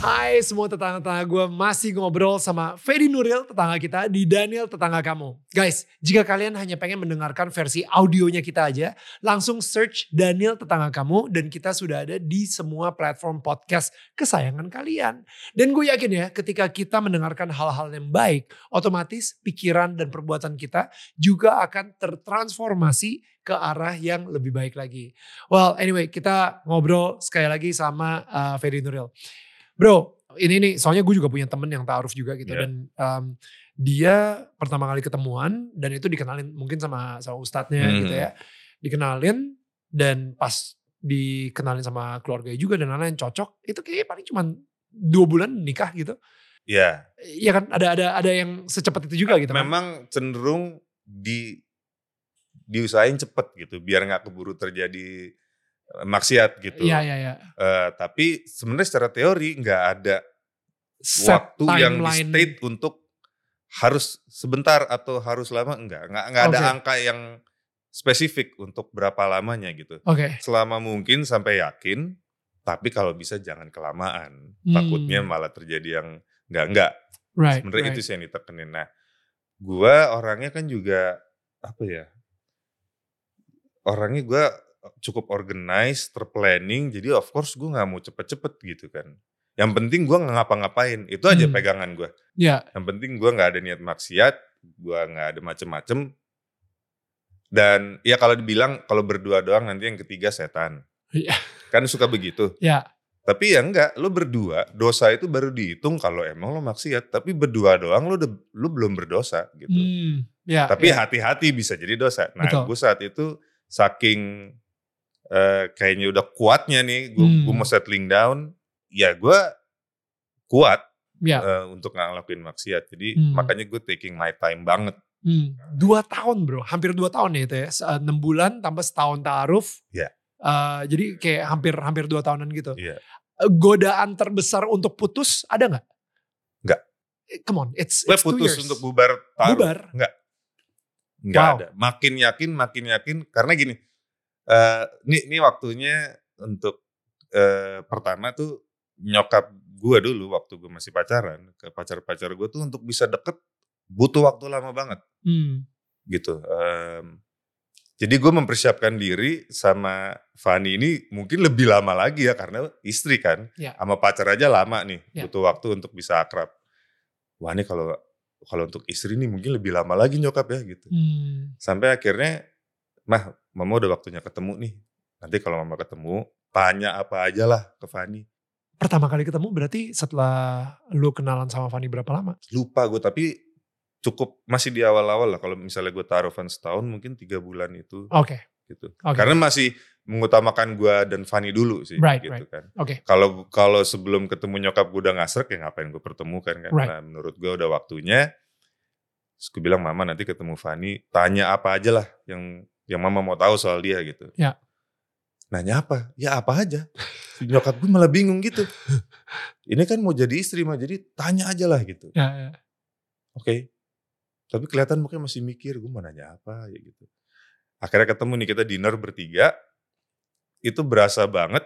Hai semua tetangga-tetangga gue masih ngobrol sama Ferry Nuril tetangga kita di Daniel tetangga kamu. Guys, jika kalian hanya pengen mendengarkan versi audionya kita aja, langsung search Daniel tetangga kamu dan kita sudah ada di semua platform podcast kesayangan kalian. Dan gue yakin ya ketika kita mendengarkan hal-hal yang baik, otomatis pikiran dan perbuatan kita juga akan tertransformasi ke arah yang lebih baik lagi. Well, anyway, kita ngobrol sekali lagi sama uh, Ferry Nuril. Bro, ini nih, soalnya gue juga punya temen yang taaruf juga gitu Yeah. dan um, dia pertama kali ketemuan dan itu dikenalin mungkin sama sama ustadznya Hmm. gitu ya, dikenalin dan pas dikenalin sama keluarganya juga dan lain-lain cocok, itu kayaknya paling cuma dua bulan nikah gitu. Ya, Iya kan, ada ada ada yang secepat itu juga gitu kan. memang cenderung di diusahain cepet gitu, biar nggak keburu terjadi eh, maksiat gitu. Iya iya iya. Eh, tapi sebenarnya secara teori nggak ada Set waktu yang di state untuk harus sebentar atau harus lama enggak, nggak nggak ada Oke. angka yang spesifik untuk berapa lamanya gitu. Oke. Selama mungkin sampai yakin, tapi kalau bisa jangan kelamaan. Hmm. Takutnya malah terjadi yang enggak enggak. Right. Sebenarnya right. itu sih yang ditekenin. Nah, gua orangnya kan juga apa ya? Orangnya gua cukup organized, terplanning. Jadi of course gue nggak mau cepet-cepet gitu kan. Yang penting gua nggak ngapa-ngapain. Itu aja Hmm. pegangan gua. Ya. Yang penting gua nggak ada niat maksiat, gua nggak ada macem-macem. Dan ya kalau dibilang kalau berdua doang nanti yang ketiga setan. Iya. Kan suka begitu. Ya. Tapi ya enggak, lo berdua, dosa itu baru dihitung kalau emang lo maksiat. Tapi berdua doang lo, udah- lo belum berdosa gitu. Hmm. Ya. Tapi ya. hati-hati bisa jadi dosa. Nah gue saat itu saking eh, kayaknya udah kuatnya nih, gue Hmm. mau settling down, ya gue kuat Ya. eh, untuk nggak ngelakuin maksiat. Jadi Hmm. makanya gue taking my time banget. Hmm, dua tahun bro, hampir dua tahun ya itu ya, Se- enam bulan tambah setahun taaruf. Iya. Eh, jadi kayak hampir hampir dua tahunan gitu. Iya. Eh, Godaan terbesar untuk putus ada nggak? Nggak. Eh, Come on, it's, Gue it's two putus years. untuk bubar taruh. Bubar? Nggak Wow. ada. Makin yakin, makin yakin. Karena gini, eh ini, ini waktunya untuk eh, pertama tuh nyokap gue dulu waktu gue masih pacaran ke pacar-pacar gue tuh untuk bisa deket butuh waktu lama banget Hmm, gitu. Em, jadi gue mempersiapkan diri sama Fani ini mungkin lebih lama lagi ya karena istri kan, Ya. sama pacar aja lama nih Ya. butuh waktu untuk bisa akrab. Wah ini kalau kalau untuk istri nih mungkin lebih lama lagi nyokap ya gitu. hmm, Sampai akhirnya, mah mama udah waktunya ketemu nih. Nanti kalau mama ketemu, tanya apa aja lah ke Fani. Pertama kali ketemu berarti setelah lu kenalan sama Fanny berapa lama? Lupa gue tapi cukup masih di awal-awal lah. Kalau misalnya gue taruh Fan setahun mungkin tiga bulan itu Oke, gitu. Oke. Karena masih mengutamakan gue dan Fani dulu sih. Right, gitu right. kan. oke, Kalau kalau sebelum ketemu nyokap gue udah ngasrek ya ngapain gue pertemukan kan. Right. Nah menurut gue udah waktunya. Terus gue bilang mama nanti ketemu Fani tanya apa aja lah yang yang mama mau tahu soal dia gitu. Ya. Nanya apa? Ya apa aja. Nyokap gue malah bingung gitu. Ini kan mau jadi istri mah jadi tanya aja lah gitu. ya, ya. Oke. Tapi kelihatan mukanya masih mikir gue mau nanya apa ya gitu. Akhirnya ketemu nih kita dinner bertiga. Itu berasa banget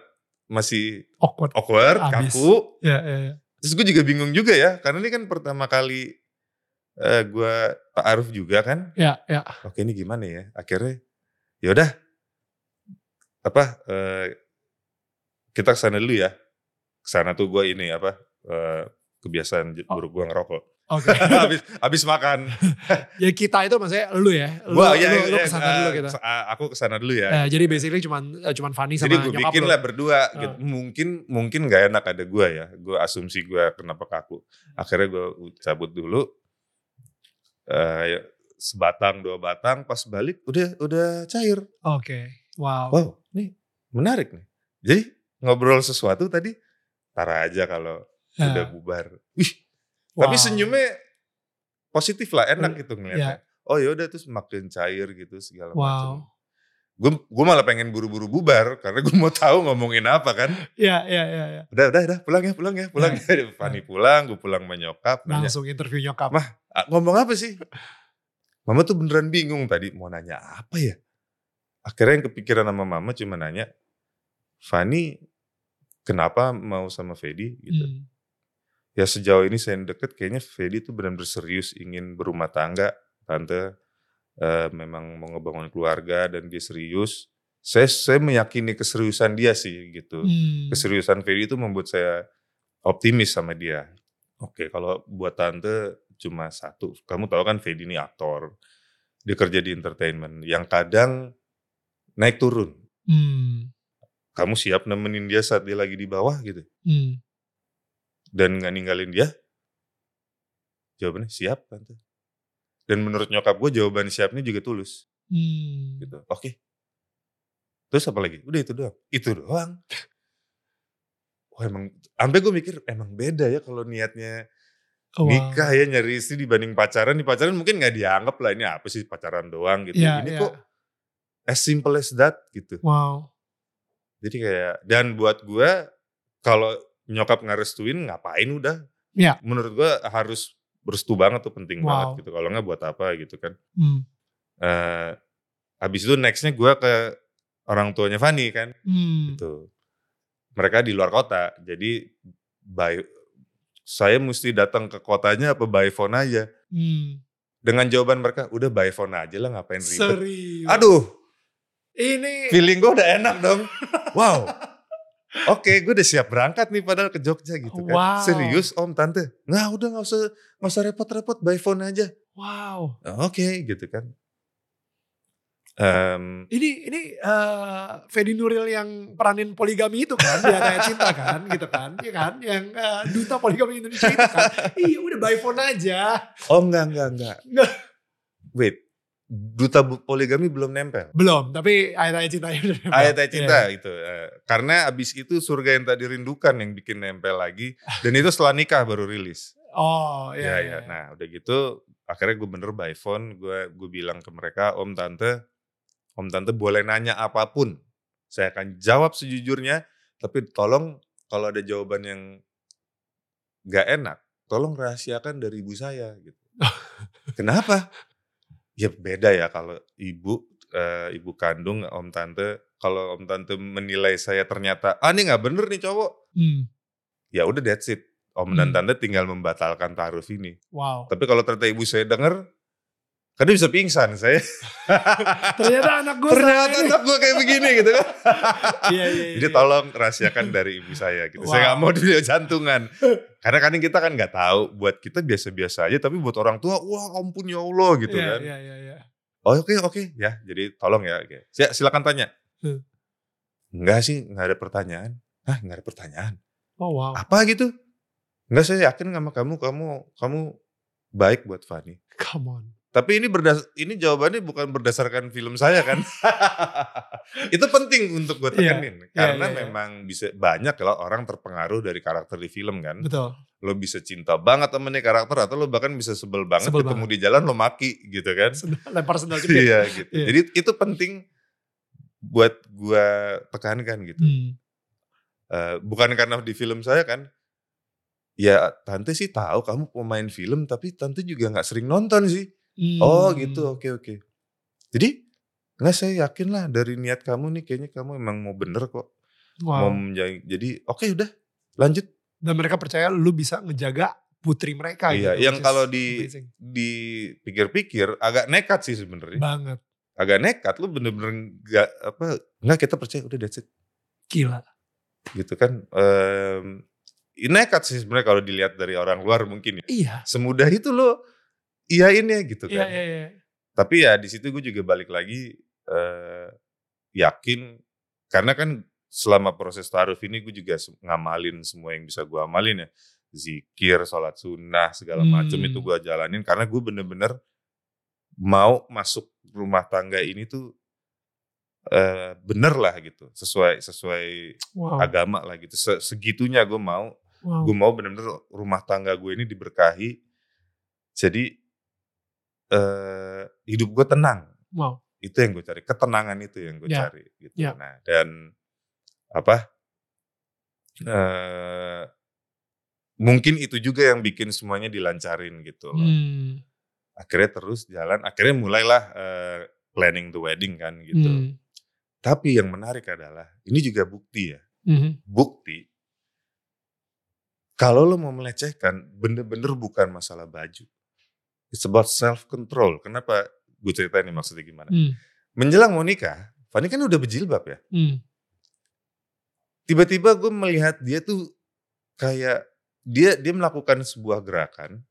masih awkward. awkward, Abis. kaku. Ya, ya, ya. Terus gue juga bingung juga ya, karena ini kan pertama kali eh gue Pak Aruf juga kan. Ya, ya. Oke ini gimana ya? Akhirnya yaudah apa eh, kita ke sana dulu ya. Ke sana tuh gue ini apa eh, kebiasaan Oh. buruk gue ngerokok. Oke. habis habis makan. ya kita itu maksudnya lu ya. Lu, Gua ya, lu, lu ya, ke sana eh, dulu kita. eh, Aku ke sana dulu ya. Eh, jadi basically cuman eh, cuman Fanny sama Jadi gue bikin lu. lah berdua. Ah. Gitu. Mungkin mungkin gak enak ada gue ya. Gue asumsi gue kenapa kaku. Akhirnya gue cabut dulu. Eh, ya, sebatang dua batang. Pas balik udah udah cair. Oke. Wow. Wow, nih menarik nih. Jadi ngobrol sesuatu tadi. Tar aja kalau Ya. udah bubar. Wih, tapi Wow. senyumnya positif lah, enak Hmm, gitu ngeliatnya. Oh ya udah terus makin cair gitu segala Wow. macam. gue gue malah pengen buru-buru bubar karena gue mau tahu ngomongin apa kan Iya, iya, iya. Ya. udah udah udah pulang ya pulang ya pulang Ya, ya Fani pulang gue pulang sama nyokap nanya, Langsung interview nyokap. Mah, "Ah, ngomong apa sih mama tuh beneran bingung tadi mau nanya apa ya akhirnya yang kepikiran sama mama cuma nanya Fani kenapa mau sama Fedi gitu Hmm. Ya sejauh ini saya deket kayaknya Fedi tuh benar-benar serius ingin berumah tangga tante. Eh, memang mau ngebangun keluarga dan dia serius. Saya saya meyakini keseriusan dia sih gitu. Hmm. keseriusan Fedi itu membuat saya optimis sama dia. Oke kalau buat tante cuma satu. Kamu tahu kan Fedi ini aktor. Dia kerja di entertainment. Yang kadang naik turun. Hmm. kamu siap nemenin dia saat dia lagi di bawah gitu. Hmm. Dan nggak ninggalin dia? Jawabannya siap tante. Dan menurut nyokap gue jawaban siapnya juga tulus Hmm. gitu. Oke. Terus apa lagi? Udah itu doang. Itu doang. Wah emang, sampai gue mikir emang beda ya kalau niatnya Oh, wow. nikah ya nyari istri dibanding pacaran. Di pacaran mungkin nggak dianggap lah ini apa sih pacaran doang gitu. Iya, ini iya. kok as simple as that gitu. Wow. Jadi kayak dan buat gue kalau nyokap ngerestuin ngapain udah. Iya. Menurut gue harus berestu banget tuh penting Wow. banget gitu. Kalau nggak buat apa gitu kan. Hmm. eh habis itu nextnya gue ke orang tuanya Fanny kan. Hmm. Gitu. Mereka di luar kota. Jadi by saya mesti datang ke kotanya apa by phone aja. Hmm. Dengan jawaban mereka, udah by phone aja lah ngapain ribet. Serius. Aduh, Ini feeling gue udah enak dong. Wow. Oke, gue udah siap berangkat nih padahal ke Jogja gitu kan. Wow. Serius om tante? Nggak udah nggak usah nggak usah repot-repot by phone aja. wow. Oke gitu kan. Em, Ini ini eh Fedi Nuril yang peranin poligami itu kan, dia kayak cinta kan, gitu kan, ya kan, yang eh, duta poligami Indonesia itu kan. iya udah by phone aja. oh enggak enggak. Enggak. Wait, duta poligami belum nempel. Belum, tapi ayat-ayat cintanya udah nempel. Ayat ayat cinta Iya. itu. Eh, karena abis itu surga yang tadi rindukan yang bikin nempel lagi. Dan itu setelah nikah baru rilis. Oh, Ya iya. ya. Nah udah gitu akhirnya gue bener by phone. Gue gue bilang ke mereka, om tante, om tante boleh nanya apa pun. Saya akan jawab sejujurnya. Tapi tolong kalau ada jawaban yang gak enak, tolong rahasiakan dari ibu saya gitu. Kenapa? Ya beda ya kalau ibu eh, ibu kandung om tante kalau om tante menilai saya ternyata ah ini nggak bener nih cowok Hmm. ya udah that's it om dan Hmm. tante tinggal membatalkan taruh ini Wow. tapi kalau ternyata ibu saya denger dia bisa pingsan saya Ternyata anak gue ternyata anak gue kayak begini gitu kan Iya, iya, iya. jadi tolong rahasiakan dari ibu saya gitu saya nggak Wow. mau dia jantungan karena kan kita kan nggak tahu buat kita biasa-biasa aja tapi buat orang tua wah ampun ya allah gitu Iya, kan Iya, iya, iya. Oh oke oke ya jadi tolong ya oke. Si- silakan tanya. Hmm. Enggak sih nggak ada pertanyaan. Hah nggak ada pertanyaan. Oh, wow. Apa gitu? Enggak saya yakin sama kamu kamu kamu baik buat Fani. Come on. Tapi ini berdas ini jawabannya bukan berdasarkan film saya kan. itu penting untuk gue Iya, tekenin iya, karena iya, iya. memang bisa banyak kalau orang terpengaruh dari karakter di film kan. Betul. Lo bisa cinta banget sama nih karakter atau lo bahkan bisa sebel banget Sebel ketemu di jalan lo maki gitu kan. Lempar sendal. Iya gitu. Iya. Jadi itu penting buat gua tekankan gitu. Hmm. Eh, bukan karena di film saya kan. Ya tante sih tahu kamu pemain film tapi tante juga nggak sering nonton sih. Hmm. Oh gitu oke oke. Jadi nggak saya yakin lah dari niat kamu nih kayaknya kamu emang mau bener kok. Mau Wow. menjadi, jadi oke udah lanjut. Dan mereka percaya lu bisa ngejaga putri mereka Iya, gitu. yang kalau di-. Dipikir-pikir agak nekat sih sebenarnya. banget Agak nekat lu bener-bener nggak apa nggak kita percaya udah that's it. gila. gitu kan ini nekat sih sebenarnya kalau dilihat dari orang luar mungkin ya Iya. semudah itu lo iyain ya gitu Iya, kan iya, iya. tapi ya di situ gue juga balik lagi eh, yakin karena kan selama proses taruh ini gue juga ngamalin semua yang bisa gue amalin ya zikir sholat sunnah segala macam Hmm. itu gue jalanin karena gue bener-bener mau masuk rumah tangga ini tuh eh, bener lah gitu sesuai sesuai Wow. agama lah gitu Se- segitunya gue mau wow. gue mau bener-bener rumah tangga gue ini diberkahi jadi eh hidup gue tenang Wow. itu yang gue cari ketenangan itu yang gue Ya. cari gitu Ya. nah dan apa eh mungkin itu juga yang bikin semuanya dilancarin gitu loh Hmm. akhirnya terus jalan akhirnya mulailah eh, planning the wedding kan gitu Hmm. tapi yang menarik adalah ini juga bukti ya Mhm. bukti kalau lo mau melecehkan bener-bener bukan masalah baju it's about self control kenapa gue ceritain ini maksudnya gimana Hmm. menjelang mau nikah Fanny kan udah berjilbab ya Hmm. tiba-tiba gue melihat dia tuh kayak dia dia melakukan sebuah gerakan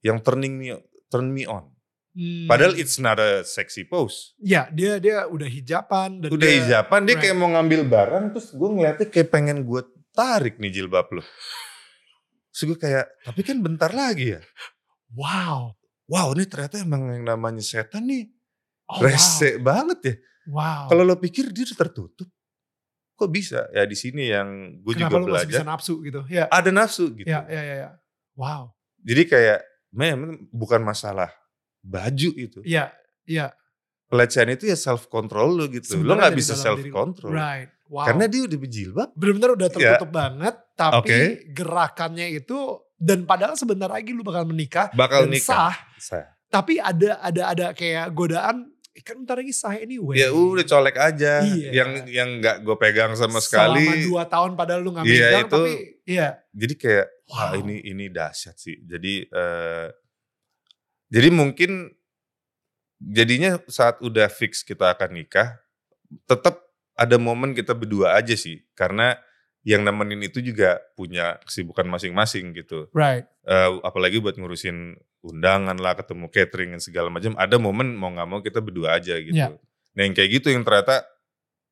yang turning me turn me on Hmm. padahal it's not a sexy pose Ya, dia dia udah hijaban dan udah dia, hijaban dia right. kayak mau ngambil barang terus gue ngeliatnya kayak pengen gue tarik nih jilbab lo terus gue kayak tapi kan bentar lagi ya Wow. wow ini ternyata emang yang namanya setan nih Oh, rese banget ya Wow. wow. kalau lo pikir dia udah tertutup kok bisa ya di sini yang gue Kenapa juga lu masih bisa belajar nafsu gitu? Ya. ada nafsu gitu Ya, ya, ya, ya. Wow. jadi kayak memang bukan masalah baju itu Iya, iya. pelecehan itu ya self control lo gitu lo Sebenarnya nggak dari bisa self control Right. Wow. karena dia udah berjilbab benar-benar udah tertutup banget, tapi Oke. gerakannya itu dan padahal sebentar lagi lu bakal menikah bakal dan nikah sah, Sah. tapi ada ada ada kayak godaan "Eh, kan bentar lagi sah anyway. ya udah colek aja Iya. yang yang nggak gue pegang sama Selama sekali dua tahun padahal lu nggak Iya, itu- tapi iya. jadi kayak wah Wow. ini ini dahsyat sih jadi eh, jadi mungkin jadinya saat udah fix kita akan nikah tetap ada momen kita berdua aja sih karena yang nemenin itu juga punya kesibukan masing-masing gitu Right. Eh, apalagi buat ngurusin undangan lah ketemu catering dan segala macam ada momen mau nggak mau kita berdua aja gitu Iya. nah yang kayak gitu yang ternyata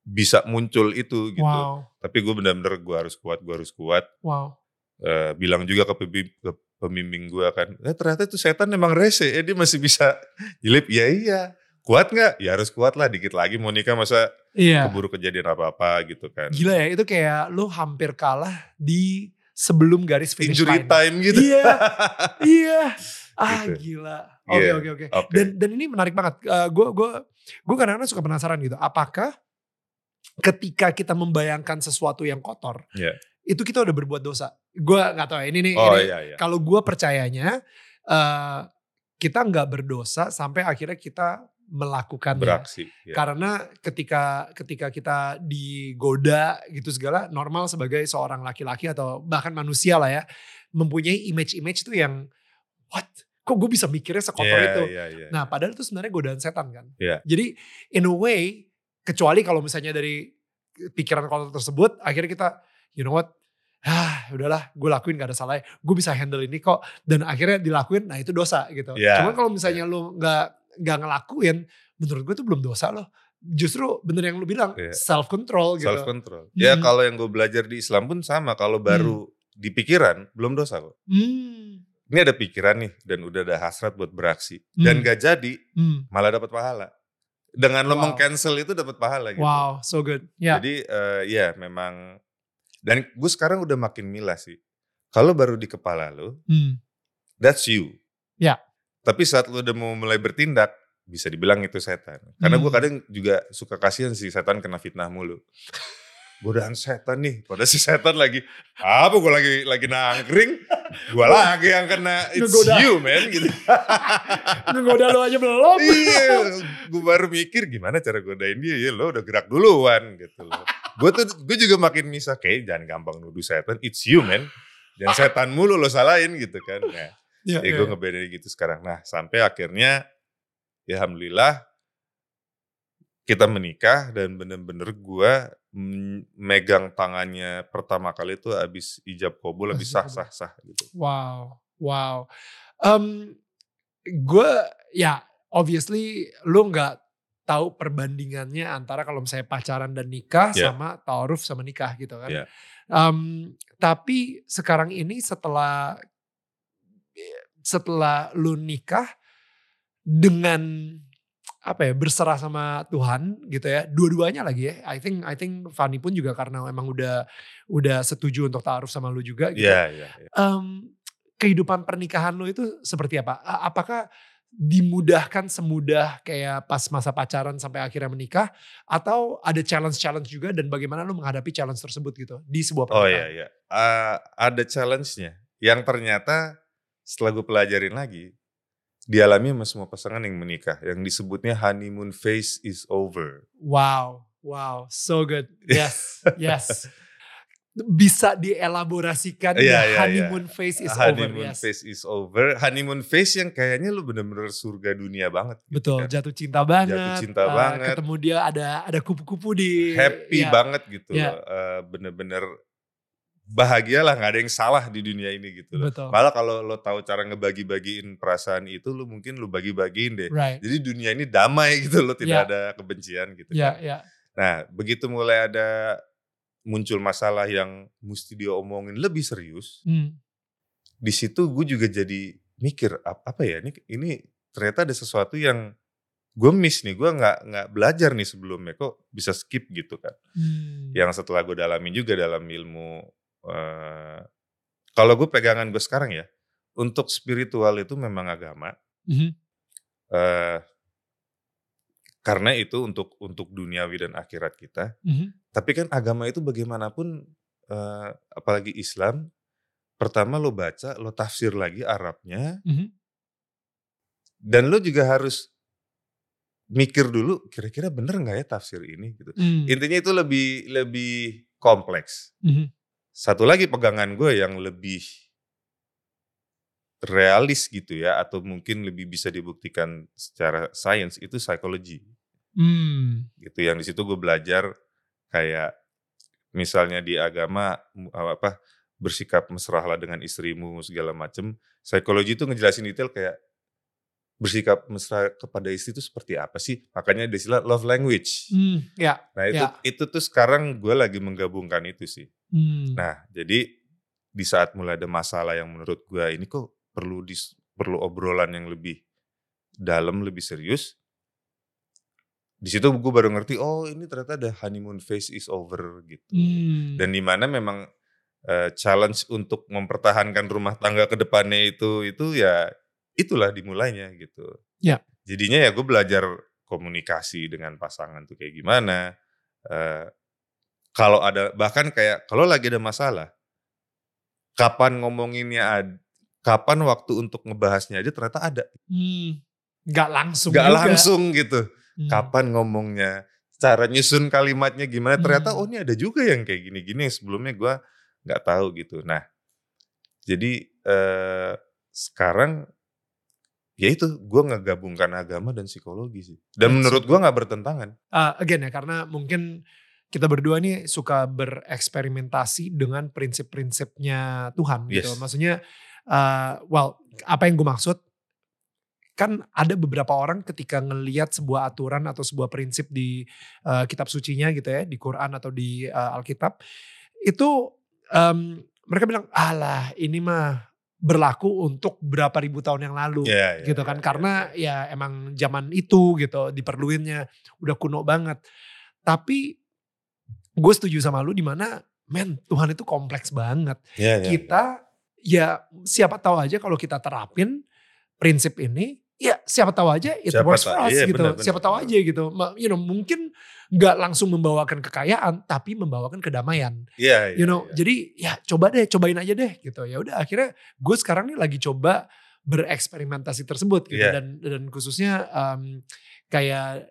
bisa muncul itu gitu Wow. tapi gue bener-bener gue harus kuat gue harus kuat Wow. Eh, bilang juga ke, pembi- ke pembimbing gue kan, eh, ternyata itu setan emang rese, ya dia masih bisa jilip, ya iya, kuat nggak? Ya harus kuat lah, dikit lagi mau nikah masa Iya. keburu kejadian apa-apa gitu kan. Gila ya, itu kayak lu hampir kalah di sebelum garis finish Injury line. time gitu. Iya. iya. Ah Gitu. gila. Oke Iya. oke oke. Oke. Dan dan ini menarik banget. Gue gue gue kadang-kadang suka penasaran gitu. Apakah ketika kita membayangkan sesuatu yang kotor, Iya. itu kita udah berbuat dosa? Gue nggak tahu ya. Ini nih. oh ini, iya iya. Kalau gue percayanya eh kita nggak berdosa sampai akhirnya kita melakukannya. Beraksi. ya. Karena ketika ketika kita digoda gitu segala normal sebagai seorang laki-laki atau bahkan manusia lah ya mempunyai image-image tuh yang what kok gue bisa mikirnya sekotor Iya, itu. iya, iya. Nah padahal itu sebenarnya godaan setan kan. Iya. Jadi in a way kecuali kalau misalnya dari pikiran kotor tersebut akhirnya kita you know what ah udahlah gue lakuin gak ada salahnya gue bisa handle ini kok dan akhirnya dilakuin nah itu dosa gitu Iya, cuman kalau misalnya lu nggak nggak ngelakuin menurut gue itu belum dosa loh justru bener yang lu bilang Iya. self control gitu Self control. Ya Hmm. kalau yang gue belajar di Islam pun sama, kalau baru di pikiran belum dosa kok. hmm. Ini ada pikiran nih dan udah ada hasrat buat beraksi dan Hmm. gak jadi Hmm. malah dapat pahala. Dengan lo Wow. meng-cancel itu dapat pahala gitu. wow so good ya Jadi eh, ya memang dan gue sekarang udah makin milah sih. Kalau baru di kepala lo, Hmm. that's you. Ya. Tapi saat lo udah mau mulai bertindak, bisa dibilang itu setan. Karena gue Hmm. kadang juga suka kasihan sih setan kena fitnah mulu. Godaan setan nih, padahal si setan lagi apa gue lagi lagi nangkring, gue lagi yang kena it's Ngegoda. you man gitu. ngegoda lo aja belum iya, gue baru mikir gimana cara godain dia, ya lo udah gerak duluan gitu loh. Gue tuh, gue juga makin misah, kayak jangan gampang nuduh setan, it's you man. Jangan setan mulu lo salahin gitu kan. Nah, ya, ya ya, gue ya. ngebedain gitu sekarang. Nah sampai akhirnya, ya alhamdulillah kita menikah dan bener-bener gue megang tangannya pertama kali itu abis ijab kabul, abis sah sah sah gitu. Wow, wow. Um, gue ya obviously lu nggak tahu perbandingannya antara kalau misalnya pacaran dan nikah Ya. sama taaruf sama nikah gitu kan. Ya. Um, tapi sekarang ini setelah setelah lu nikah dengan apa ya berserah sama Tuhan gitu ya dua-duanya lagi ya I think I think Fanny pun juga karena emang udah udah setuju untuk taaruf sama lu juga gitu Iya, iya. iya. Em, kehidupan pernikahan lo itu seperti apa? Apakah dimudahkan semudah kayak pas masa pacaran sampai akhirnya menikah atau ada challenge-challenge juga dan bagaimana lu menghadapi challenge tersebut gitu di sebuah Oh pernikahan? iya iya. Uh, ada challenge-nya yang ternyata setelah gue pelajarin lagi dialami sama semua pasangan yang menikah yang disebutnya honeymoon phase is over. Wow, wow, so good. Yes, yes. Bisa dielaborasikan Iya, ya, iya, honeymoon phase is honeymoon over. Yes. phase is over. Honeymoon phase yang kayaknya lu bener-bener surga dunia banget. gitu Betul, kan. jatuh cinta banget. Jatuh cinta eh, banget. Ketemu dia ada ada kupu-kupu di Happy ya, banget gitu Iya. loh. Eh, bener-bener bahagia lah nggak ada yang salah di dunia ini gitu loh. Betul. Malah kalau lo tahu cara ngebagi-bagiin perasaan itu lu mungkin lu bagi-bagiin deh. Right. Jadi dunia ini damai gitu loh, tidak Iya. ada kebencian gitu. Ya, kan. ya. Nah, begitu mulai ada muncul masalah yang mesti diomongin lebih serius, Hmm. di situ gue juga jadi mikir "Ap- apa ya ini ini ternyata ada sesuatu yang gue miss nih, gue nggak nggak belajar nih sebelumnya kok bisa skip gitu kan. Hmm. Yang setelah gue dalami juga dalam ilmu, eh, kalau gue pegangan gue sekarang ya, untuk spiritual itu memang agama. Mhm. eh, karena itu untuk untuk duniawi dan akhirat kita. Mhm. Tapi kan agama itu bagaimanapun, eh, apalagi Islam, pertama lo baca, lo tafsir lagi Arabnya, Mhm. dan lo juga harus mikir dulu, kira-kira bener nggak ya tafsir ini gitu. Hmm. Intinya itu lebih lebih kompleks. Mhm. Satu lagi pegangan gue yang lebih realis gitu ya, atau mungkin lebih bisa dibuktikan secara sains itu psikologi. Hmm. gitu yang di situ gue belajar kayak misalnya di agama apa bersikap mesrahlah dengan istrimu segala macem psikologi itu ngejelasin detail kayak bersikap mesra kepada istri itu seperti apa sih makanya ada istilah love language Hmm. Ya. nah itu Ya. itu tuh sekarang gue lagi menggabungkan itu sih Hmm. nah jadi di saat mulai ada masalah yang menurut gue ini kok perlu dis, perlu obrolan yang lebih dalam lebih serius di situ gue baru ngerti oh ini ternyata ada honeymoon phase is over gitu Hmm. dan di mana memang eh, challenge untuk mempertahankan rumah tangga ke depannya itu itu ya itulah dimulainya gitu Ya. jadinya ya gue belajar komunikasi dengan pasangan tuh kayak gimana Eh, kalau ada bahkan kayak kalau lagi ada masalah kapan ngomonginnya ad- kapan waktu untuk ngebahasnya aja ternyata ada Hmm. Nggak langsung nggak juga. langsung gitu Hmm. kapan ngomongnya, cara nyusun kalimatnya gimana. Ternyata Hmm. oh ini ada juga yang kayak gini-gini yang sebelumnya gue nggak tahu gitu. Nah, jadi eh, sekarang ya itu gue ngegabungkan agama dan psikologi sih. Dan That's menurut gue nggak bertentangan. Uh, again ya karena mungkin kita berdua nih suka bereksperimentasi dengan prinsip-prinsipnya Tuhan gitu. Yes. Maksudnya, uh, well, apa yang gue maksud? Kan ada beberapa orang ketika ngelihat sebuah aturan atau sebuah prinsip di uh, kitab sucinya gitu ya, di Quran atau di uh, Alkitab, itu um, mereka bilang, alah ini mah berlaku untuk berapa ribu tahun yang lalu Ya, ya, gitu ya, kan. ya, karena ya. ya emang zaman itu gitu diperluinnya udah kuno banget. Tapi gue setuju sama lu di mana men Tuhan itu kompleks banget. Ya, ya, kita ya siapa tahu aja kalau kita terapin prinsip ini ya siapa tahu aja it Siapa works for us iya, gitu. benar, benar, siapa tahu aja gitu. You know mungkin nggak langsung membawakan kekayaan tapi membawakan kedamaian. Ya, ya, you know ya. jadi ya coba deh cobain aja deh gitu. Ya udah akhirnya gue sekarang nih lagi coba bereksperimentasi tersebut gitu. Iya. dan dan khususnya em, kayak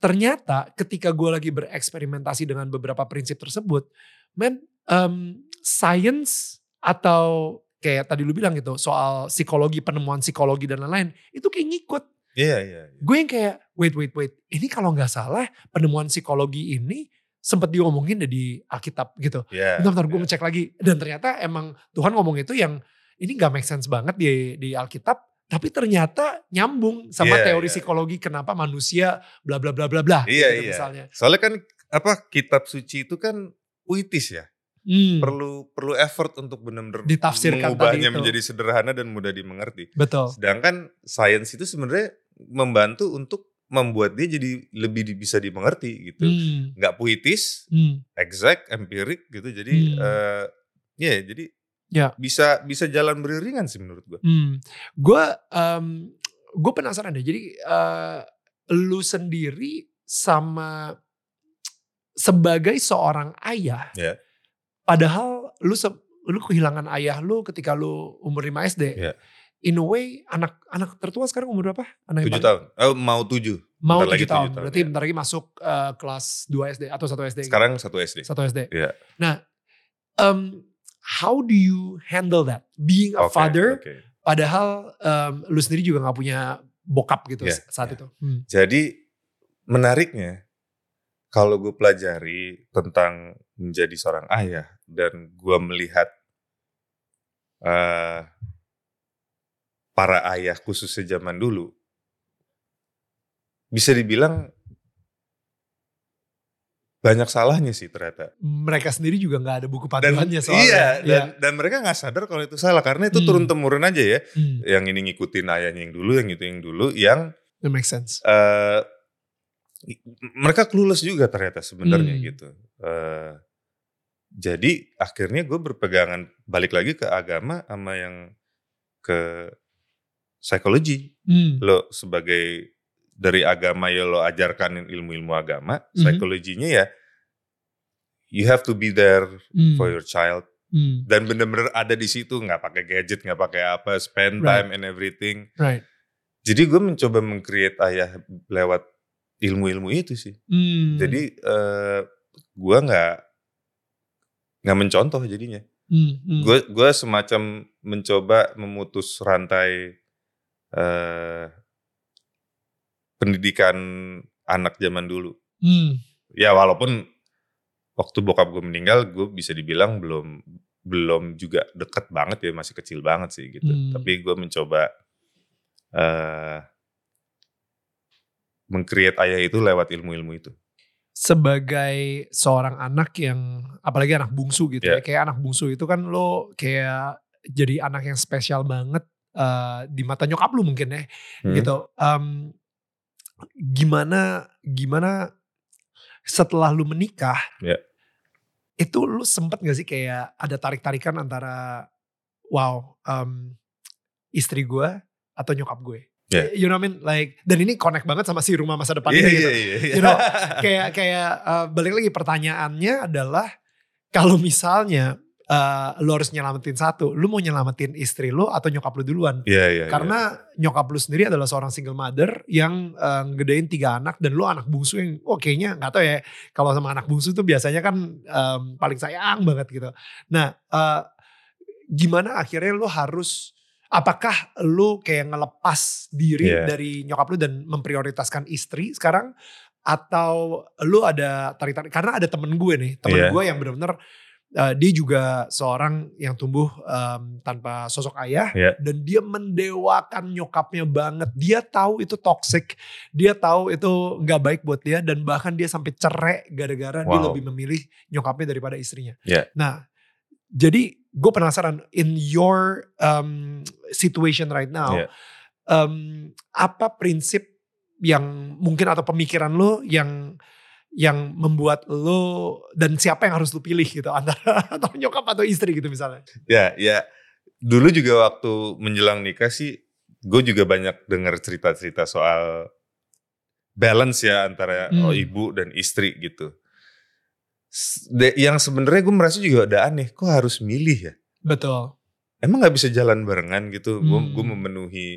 ternyata ketika gue lagi bereksperimentasi dengan beberapa prinsip tersebut men em, science atau kayak tadi lu bilang gitu soal psikologi penemuan psikologi dan lain-lain itu kayak ngikut Iya, iya. iya. gue yang kayak wait wait wait ini kalau nggak salah penemuan psikologi ini sempat diomongin deh di Alkitab gitu Iya, bentar-bentar gue iya. ngecek lagi dan ternyata emang Tuhan ngomong itu yang ini gak make sense banget di di Alkitab tapi ternyata nyambung sama Iya, teori iya. psikologi kenapa manusia bla bla bla bla bla Iya, gitu iya. misalnya Soalnya kan apa kitab suci itu kan puitis ya. Hmm, Perlu perlu effort untuk benar-benar Ditafsirkan mengubahnya tadi itu. menjadi sederhana dan mudah dimengerti. betul Sedangkan sains itu sebenarnya membantu untuk membuat dia jadi lebih di- bisa dimengerti gitu. Hmm, Nggak puitis, hmm, exact, empirik gitu. Jadi Hmm. eh ya jadi Ya. bisa bisa jalan beriringan sih menurut gua. hmm. gue em, gue penasaran deh. Jadi eh, lu sendiri sama sebagai seorang ayah, Ya. Padahal lu se- lu kehilangan ayah lu ketika lu umur 5 SD. Ya. In a way, anak anak tertua sekarang umur berapa? Anak yang Tujuh paling- tahun. Oh, mau tujuh. Mau Bentar lagi 7 tahun. tujuh tahun, Berarti ya. bentar lagi masuk eh, kelas 2 SD atau 1 SD. Sekarang satu SD. Satu SD. Iya. Nah, um, how do you handle that? Being a Oke, father, oke. padahal um, lu sendiri juga nggak punya bokap gitu Iya, saat iya. itu. Hmm. Jadi menariknya kalau gue pelajari tentang menjadi seorang ayah dan gue melihat eh, para ayah khususnya zaman dulu, bisa dibilang banyak salahnya sih ternyata. Mereka sendiri juga nggak ada buku Dan panduannya soalnya. iya, dan, dan mereka nggak sadar kalau itu salah karena itu Hmm. turun temurun aja ya. Hmm, Yang ini ngikutin ayahnya yang dulu, yang itu yang dulu, yang that makes sense. eh mereka clueless juga ternyata sebenarnya Hmm. gitu. Eh, jadi akhirnya gue berpegangan balik lagi ke agama sama yang ke psikologi. Hmm, Lo sebagai dari agama ya lo ajarkan ilmu-ilmu agama, Mhm. psikologinya ya you have to be there hmm, for your child hmm, dan bener-bener ada di situ nggak pakai gadget nggak pakai apa spend Right. time and everything right. jadi gue mencoba meng-create ayah lewat ilmu-ilmu itu sih Hmm, jadi eh gue nggak nggak mencontoh jadinya. Hmm, hmm, gue gue semacam mencoba memutus rantai eh pendidikan anak zaman dulu. Hmm, ya walaupun waktu bokap gue meninggal gue bisa dibilang belum belum juga deket banget ya masih kecil banget sih gitu. Hmm. tapi gue mencoba eh mengcreate ayah itu lewat ilmu-ilmu itu sebagai seorang anak yang apalagi anak bungsu gitu ya Yeah. kayak anak bungsu itu kan lo kayak jadi anak yang spesial banget eh, di mata nyokap lu mungkin ya Hmm. gitu Em, gimana gimana setelah lu menikah Ya. itu lu sempet gak sih kayak ada tarik tarikan antara wow em, istri gue atau nyokap gue Ya. you know what I mean like dan ini connect banget sama si rumah masa depan Iya, ini gitu iya, iya, iya. You know, kayak kayak uh, balik lagi pertanyaannya adalah kalau misalnya uh, lu harus nyelamatin satu, lu mau nyelamatin istri lu atau nyokap lu duluan? Iya, iya, iya. Karena nyokap lu sendiri adalah seorang single mother yang uh, ngedein tiga anak dan lu anak bungsu yang oh kayaknya nggak tahu ya kalau sama anak bungsu tuh biasanya kan um, paling sayang banget gitu. Nah, uh, gimana akhirnya lu harus apakah lu kayak ngelepas diri Iya. dari nyokap lu dan memprioritaskan istri sekarang atau lu ada tarik-tarik karena ada temen gue nih, temen Iya. gue yang benar-benar uh, dia juga seorang yang tumbuh um, tanpa sosok ayah Iya. dan dia mendewakan nyokapnya banget. Dia tahu itu toxic, dia tahu itu nggak baik buat dia dan bahkan dia sampai cerai gara-gara dia Wow. lebih memilih nyokapnya daripada istrinya. Iya. Nah, jadi gue penasaran in your um, situation right now, Iya. um, apa prinsip yang mungkin atau pemikiran lo yang yang membuat lo dan siapa yang harus lo pilih gitu antara atau nyokap atau istri gitu misalnya. Ya, ya. Dulu juga waktu menjelang nikah sih, gue juga banyak dengar cerita-cerita soal balance ya antara Hmm. oh, ibu dan istri gitu. Yang sebenarnya gue merasa juga ada aneh, kok harus milih ya? Betul. Emang nggak bisa jalan barengan gitu? Gue Hmm. gue memenuhi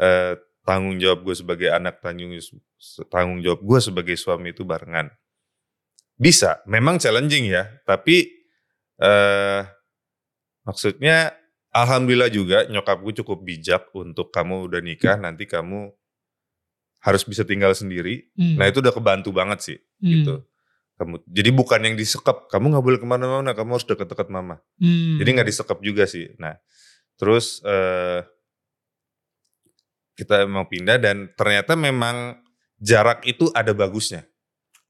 eh, tanggung jawab gue sebagai anak, tanggung tanggung jawab gue sebagai suami itu barengan. Bisa, memang challenging ya, tapi eh maksudnya alhamdulillah juga nyokap gue cukup bijak untuk kamu udah nikah nanti kamu harus bisa tinggal sendiri. Hmm. Nah itu udah kebantu banget sih Hmm. gitu. Kamu jadi bukan yang disekap, kamu nggak boleh ke mana-mana, kamu harus deket-deket mama. Hmm. Jadi nggak disekap juga sih. Nah, terus eh kita mau pindah dan ternyata memang jarak itu ada bagusnya,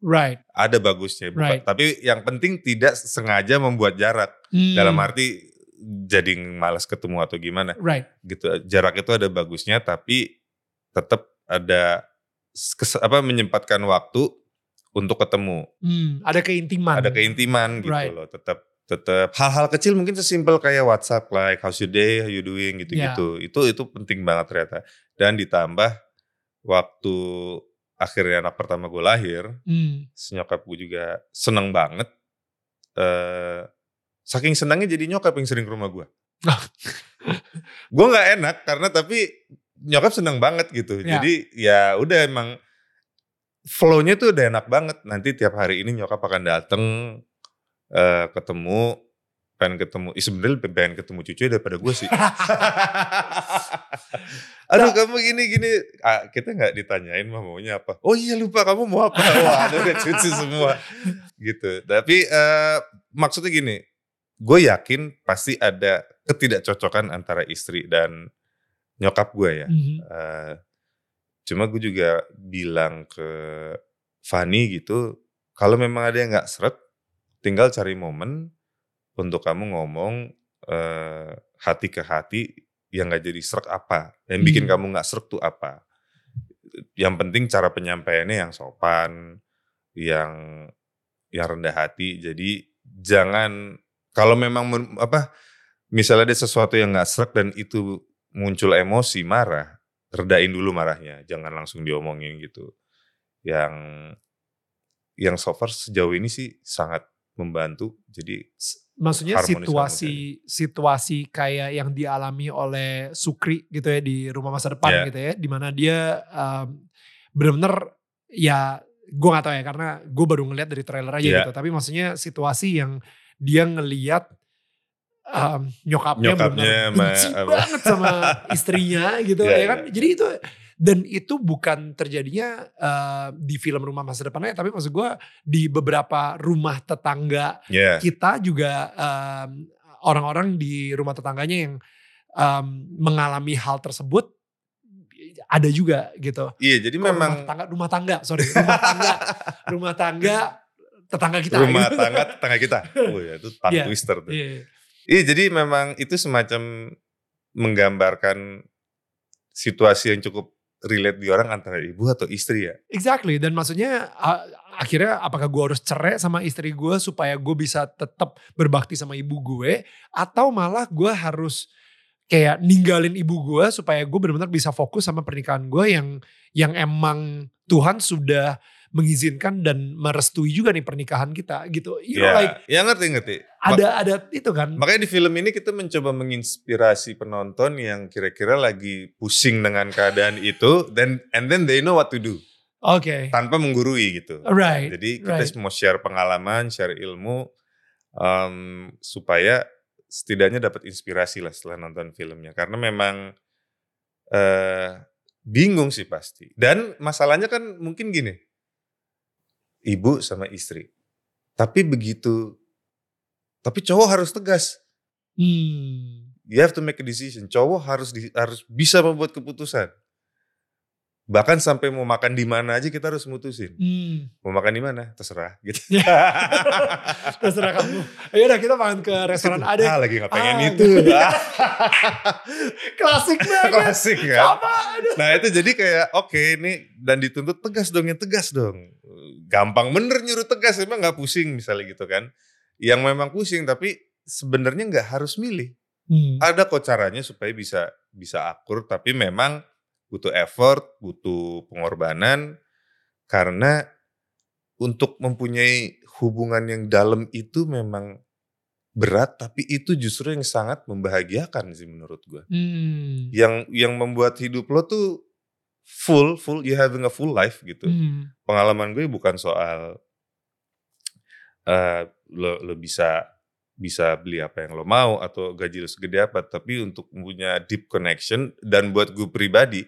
Right. ada bagusnya. Bukan- Right. Tapi yang penting tidak sengaja membuat jarak. Hmm. Dalam arti jadi malas ketemu atau gimana Right. gitu. Jarak itu ada bagusnya, tapi tetap ada kes- apa menyempatkan waktu untuk ketemu. Hmm. Ada keintiman. Ada keintiman gitu Right. loh. Tetap tetap hal-hal kecil mungkin sesimpel kayak WhatsApp like how's your day, how you doing gitu-gitu. Itu itu penting banget ternyata. dan ditambah waktu akhirnya anak pertama gue lahir, Hmm. nyokap gue juga seneng banget. eh saking senangnya jadi nyokap yang sering ke rumah gue. gue nggak enak karena tapi nyokap seneng banget gitu. Ya. Jadi ya udah emang flow-nya tuh udah enak banget. Nanti tiap hari ini nyokap akan dateng eh ketemu pengen ketemu, ih sebenarnya lebih pengen ketemu cucu daripada gue sih. Aduh kamu gini gini, ah, kita nggak ditanyain mah maunya apa? Oh iya lupa kamu mau apa? Wah ada udah cucu semua, gitu. Tapi eh, maksudnya gini, gue yakin pasti ada ketidakcocokan antara istri dan nyokap gue ya. Mhm. Eh, cuma gue juga bilang ke Fanny gitu, kalau memang ada yang nggak seret, tinggal cari momen untuk kamu ngomong eh, hati ke hati yang nggak jadi serak apa, yang bikin Hmm. kamu nggak serak tuh apa. Yang penting cara penyampaiannya yang sopan, yang yang rendah hati. Jadi jangan kalau memang apa misalnya ada sesuatu yang nggak serak dan itu muncul emosi marah, redain dulu marahnya, jangan langsung diomongin gitu. Yang yang so far sejauh ini sih sangat membantu. Jadi Maksudnya situasi situasi kayak yang dialami oleh Sukri gitu ya di rumah masa depan Ya. gitu ya, di mana dia um, bener-bener ya gue gak tahu ya karena gue baru ngeliat dari trailer aja Ya. gitu, tapi maksudnya situasi yang dia ngeliat um, nyokapnya, Nyokapnya benci banget sama istrinya gitu Ya, ya kan, ya. jadi itu dan itu bukan terjadinya uh, di film rumah masa depan aja, tapi maksud gue di beberapa rumah tetangga ya kita juga um, orang-orang di rumah tetangganya yang um, mengalami hal tersebut ada juga gitu. iya jadi Kok memang rumah tangga, rumah tangga, sorry, rumah tangga, rumah tangga tetangga kita. rumah gitu. tangga tetangga kita. Oh ya itu tongue Iya. twister tuh. Iya. Iya jadi memang itu semacam menggambarkan situasi yang cukup relate di orang antara ibu atau istri ya. Exactly dan maksudnya akhirnya apakah gue harus cerai sama istri gue supaya gue bisa tetap berbakti sama ibu gue atau malah gue harus kayak ninggalin ibu gue supaya gue benar-benar bisa fokus sama pernikahan gue yang yang emang Tuhan sudah mengizinkan dan merestui juga nih pernikahan kita gitu. You know, Ya, like ya ngerti ngerti. Ada ada itu kan. Makanya di film ini kita mencoba menginspirasi penonton yang kira-kira lagi pusing dengan keadaan itu, dan and then they know what to do Oke. tanpa menggurui gitu. Right. Jadi kita right. mau share pengalaman, share ilmu um, supaya setidaknya dapat inspirasi lah setelah nonton filmnya. Karena memang eh bingung sih pasti. Dan masalahnya kan mungkin gini, ibu sama istri. Tapi begitu, tapi cowok harus tegas. Hmm. You have to make a decision. Cowok harus di- harus bisa membuat keputusan. Bahkan sampai mau makan di mana aja kita harus mutusin. Hmm. Mau makan di mana? Terserah gitu. Terserah kamu. Ayo udah kita makan ke restoran A deh. Ah, lagi nggak pengen Ah, itu. Klasik banget. Klasik kan. Nah itu jadi kayak oke ini dan dituntut tegas dong yang tegas dong. Gampang bener nyuruh tegas emang nggak pusing misalnya gitu kan. Yang memang pusing tapi sebenarnya nggak harus milih. Hmm. Ada kok caranya supaya bisa bisa akur tapi memang butuh effort, butuh pengorbanan karena untuk mempunyai hubungan yang dalam itu memang berat tapi itu justru yang sangat membahagiakan sih menurut gue Hmm. yang yang membuat hidup lo tuh full full you having a full life gitu Hmm. pengalaman gue bukan soal eh lo lo bisa bisa beli apa yang lo mau atau gaji lo segede apa tapi untuk punya deep connection dan buat gue pribadi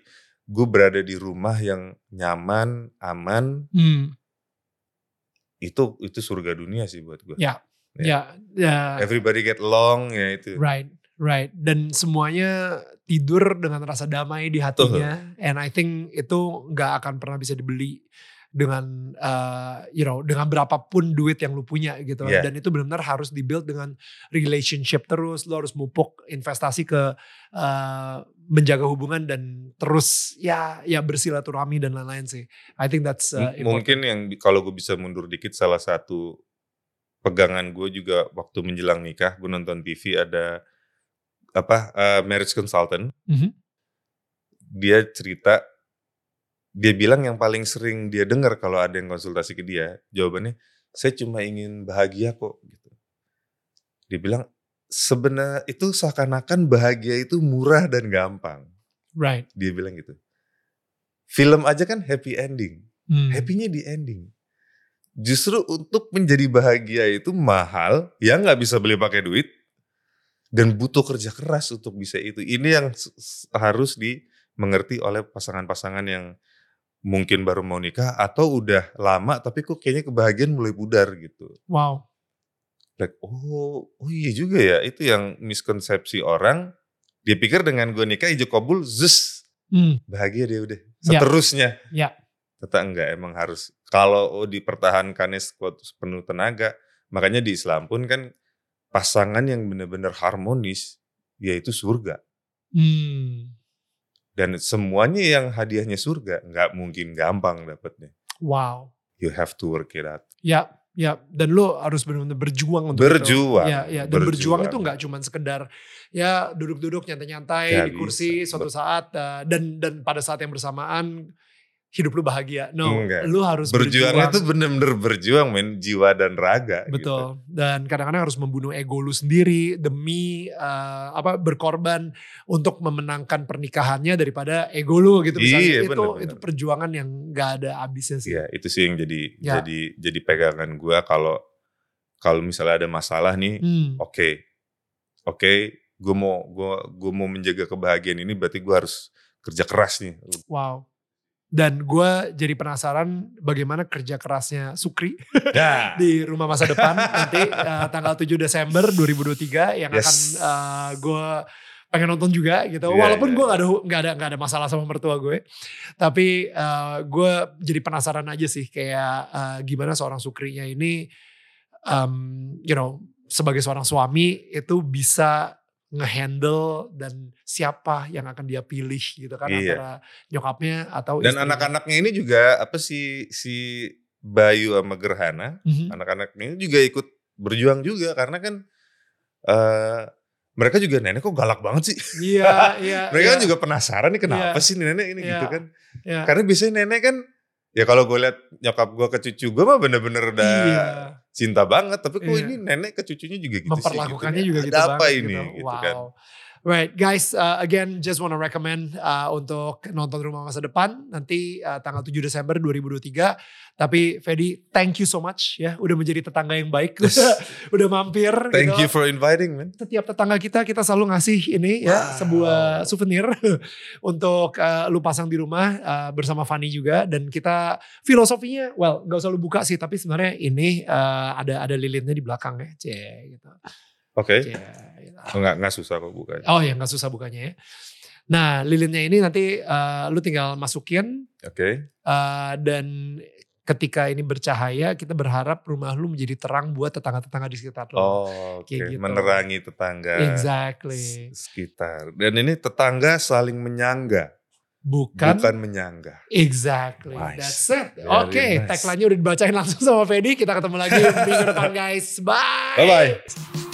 gue berada di rumah yang nyaman aman Hmm. itu itu surga dunia sih buat gue Ya. Ya. Ya. ya. everybody get along ya itu Right, right. Dan semuanya tidur dengan rasa damai di hatinya. And I think itu nggak akan pernah bisa dibeli dengan, uh, you know, dengan berapapun duit yang lu punya gitu. Yeah. Dan itu benar-benar harus dibuild dengan relationship terus. Lu harus mupuk investasi ke uh, menjaga hubungan dan terus ya ya bersilaturahmi dan lain-lain sih. I think that's uh, mungkin yang kalau gue bisa mundur dikit salah satu pegangan gue juga waktu menjelang nikah gue nonton TV ada apa eh, marriage consultant Mhm. dia cerita dia bilang yang paling sering dia dengar kalau ada yang konsultasi ke dia, jawabannya saya cuma ingin bahagia kok gitu. Dia bilang sebenarnya itu seakan-akan bahagia itu murah dan gampang. Right. Dia bilang gitu. Film aja kan happy ending. Hmm. Happy-nya di ending. Justru untuk menjadi bahagia itu mahal, yang nggak bisa beli pakai duit, dan butuh kerja keras untuk bisa itu. Ini yang harus dimengerti oleh pasangan-pasangan yang mungkin baru mau nikah atau udah lama tapi kok kayaknya kebahagiaan mulai pudar gitu. Wow. Like, oh, oh iya juga ya. Itu yang miskonsepsi orang. Dia pikir dengan gue nikah ijab kabul, zus, Hmm. bahagia dia udah. Ya. Seterusnya. Ya. Ternyata enggak, emang harus. Kalau oh, dipertahankannya sekuat penuh tenaga. Makanya di Islam pun kan pasangan yang benar-benar harmonis, yaitu surga. Hmm. Dan semuanya yang hadiahnya surga, nggak mungkin gampang dapetnya. Wow. You have to work it out. Ya, ya. Dan lo harus benar-benar berjuang untuk Berjuang, itu. Ya, ya. Dan berjuang, berjuang. itu nggak cuma sekedar ya duduk-duduk nyantai-nyantai di kursi bisa. suatu saat uh, dan dan pada saat yang bersamaan hidup lu bahagia. No, Enggak. lu harus Berjuangnya berjuang. tuh bener-bener berjuang men, jiwa dan raga. gitu. Betul. Dan kadang-kadang harus membunuh ego lu sendiri demi uh, apa berkorban untuk memenangkan pernikahannya daripada ego lu gitu misalnya. Iya, itu bener-bener. itu perjuangan yang nggak ada habisnya sih. Iya, itu sih yang jadi Ya. jadi jadi pegangan gua kalau kalau misalnya ada masalah nih, Hmm. oke, oke, gue mau gua gua mau menjaga kebahagiaan ini berarti gua harus kerja keras nih. Wow. Dan gue jadi penasaran bagaimana kerja kerasnya Sukri Nah, di rumah masa depan nanti uh, tanggal 7 Desember 2023 yang Yes. akan uh, gue pengen nonton juga gitu. Iya, Walaupun iya, gue gak ada nggak ada nggak ada masalah sama mertua gue, tapi uh, gue jadi penasaran aja sih kayak uh, gimana seorang Sukrinya ini, um, you know, sebagai seorang suami itu bisa ngehandle dan siapa yang akan dia pilih gitu kan Iya. antara nyokapnya atau dan anak-anaknya ini juga apa sih si Bayu sama Gerhana, Mhm. anak-anaknya ini juga ikut berjuang juga karena kan eh mereka juga nenek kok galak banget sih. Iya, iya. Mereka iya, kan juga penasaran nih kenapa Iya. sih nenek ini Iya. gitu kan. iya. Karena biasanya nenek kan ya kalau gue liat nyokap gue ke cucu gue mah bener-bener udah Iya. cinta banget. Tapi kok Iya. ini nenek ke cucunya juga gitu memperlakukannya sih. juga Ada gitu apa banget ini gitu. gitu wow. kan. Right, guys, uh, again just wanna recommend uh, untuk nonton Rumah Masa Depan nanti uh, tanggal 7 Desember 2023. Tapi Fedi, thank you so much ya, udah menjadi tetangga yang baik, udah, udah mampir. Thank gitu. you for inviting man. Setiap tetangga kita kita selalu ngasih ini ya Wow. sebuah souvenir untuk uh, lu pasang di rumah uh, bersama Fanny juga dan kita filosofinya, well gak usah lu buka sih, tapi sebenarnya ini uh, ada ada lilinnya di belakang ya, cie gitu. Oke. Gitu. Oh, nggak nggak susah kok bukan. Oh ya nggak susah bukanya ya. Nah lilinnya ini nanti eh, lu tinggal masukin Oke. eh, dan ketika ini bercahaya kita berharap rumah lu menjadi terang buat tetangga-tetangga di sekitar lu. Oh, oke. Kayak gitu. Menerangi tetangga exactly. sekitar. Dan ini tetangga saling menyangga, Bukan, bukan menyangga. exactly. Nice. That's it. Oke, nice. tagline-nya udah dibacain langsung sama Fedi. Kita ketemu lagi minggu depan guys. Bye. Bye bye.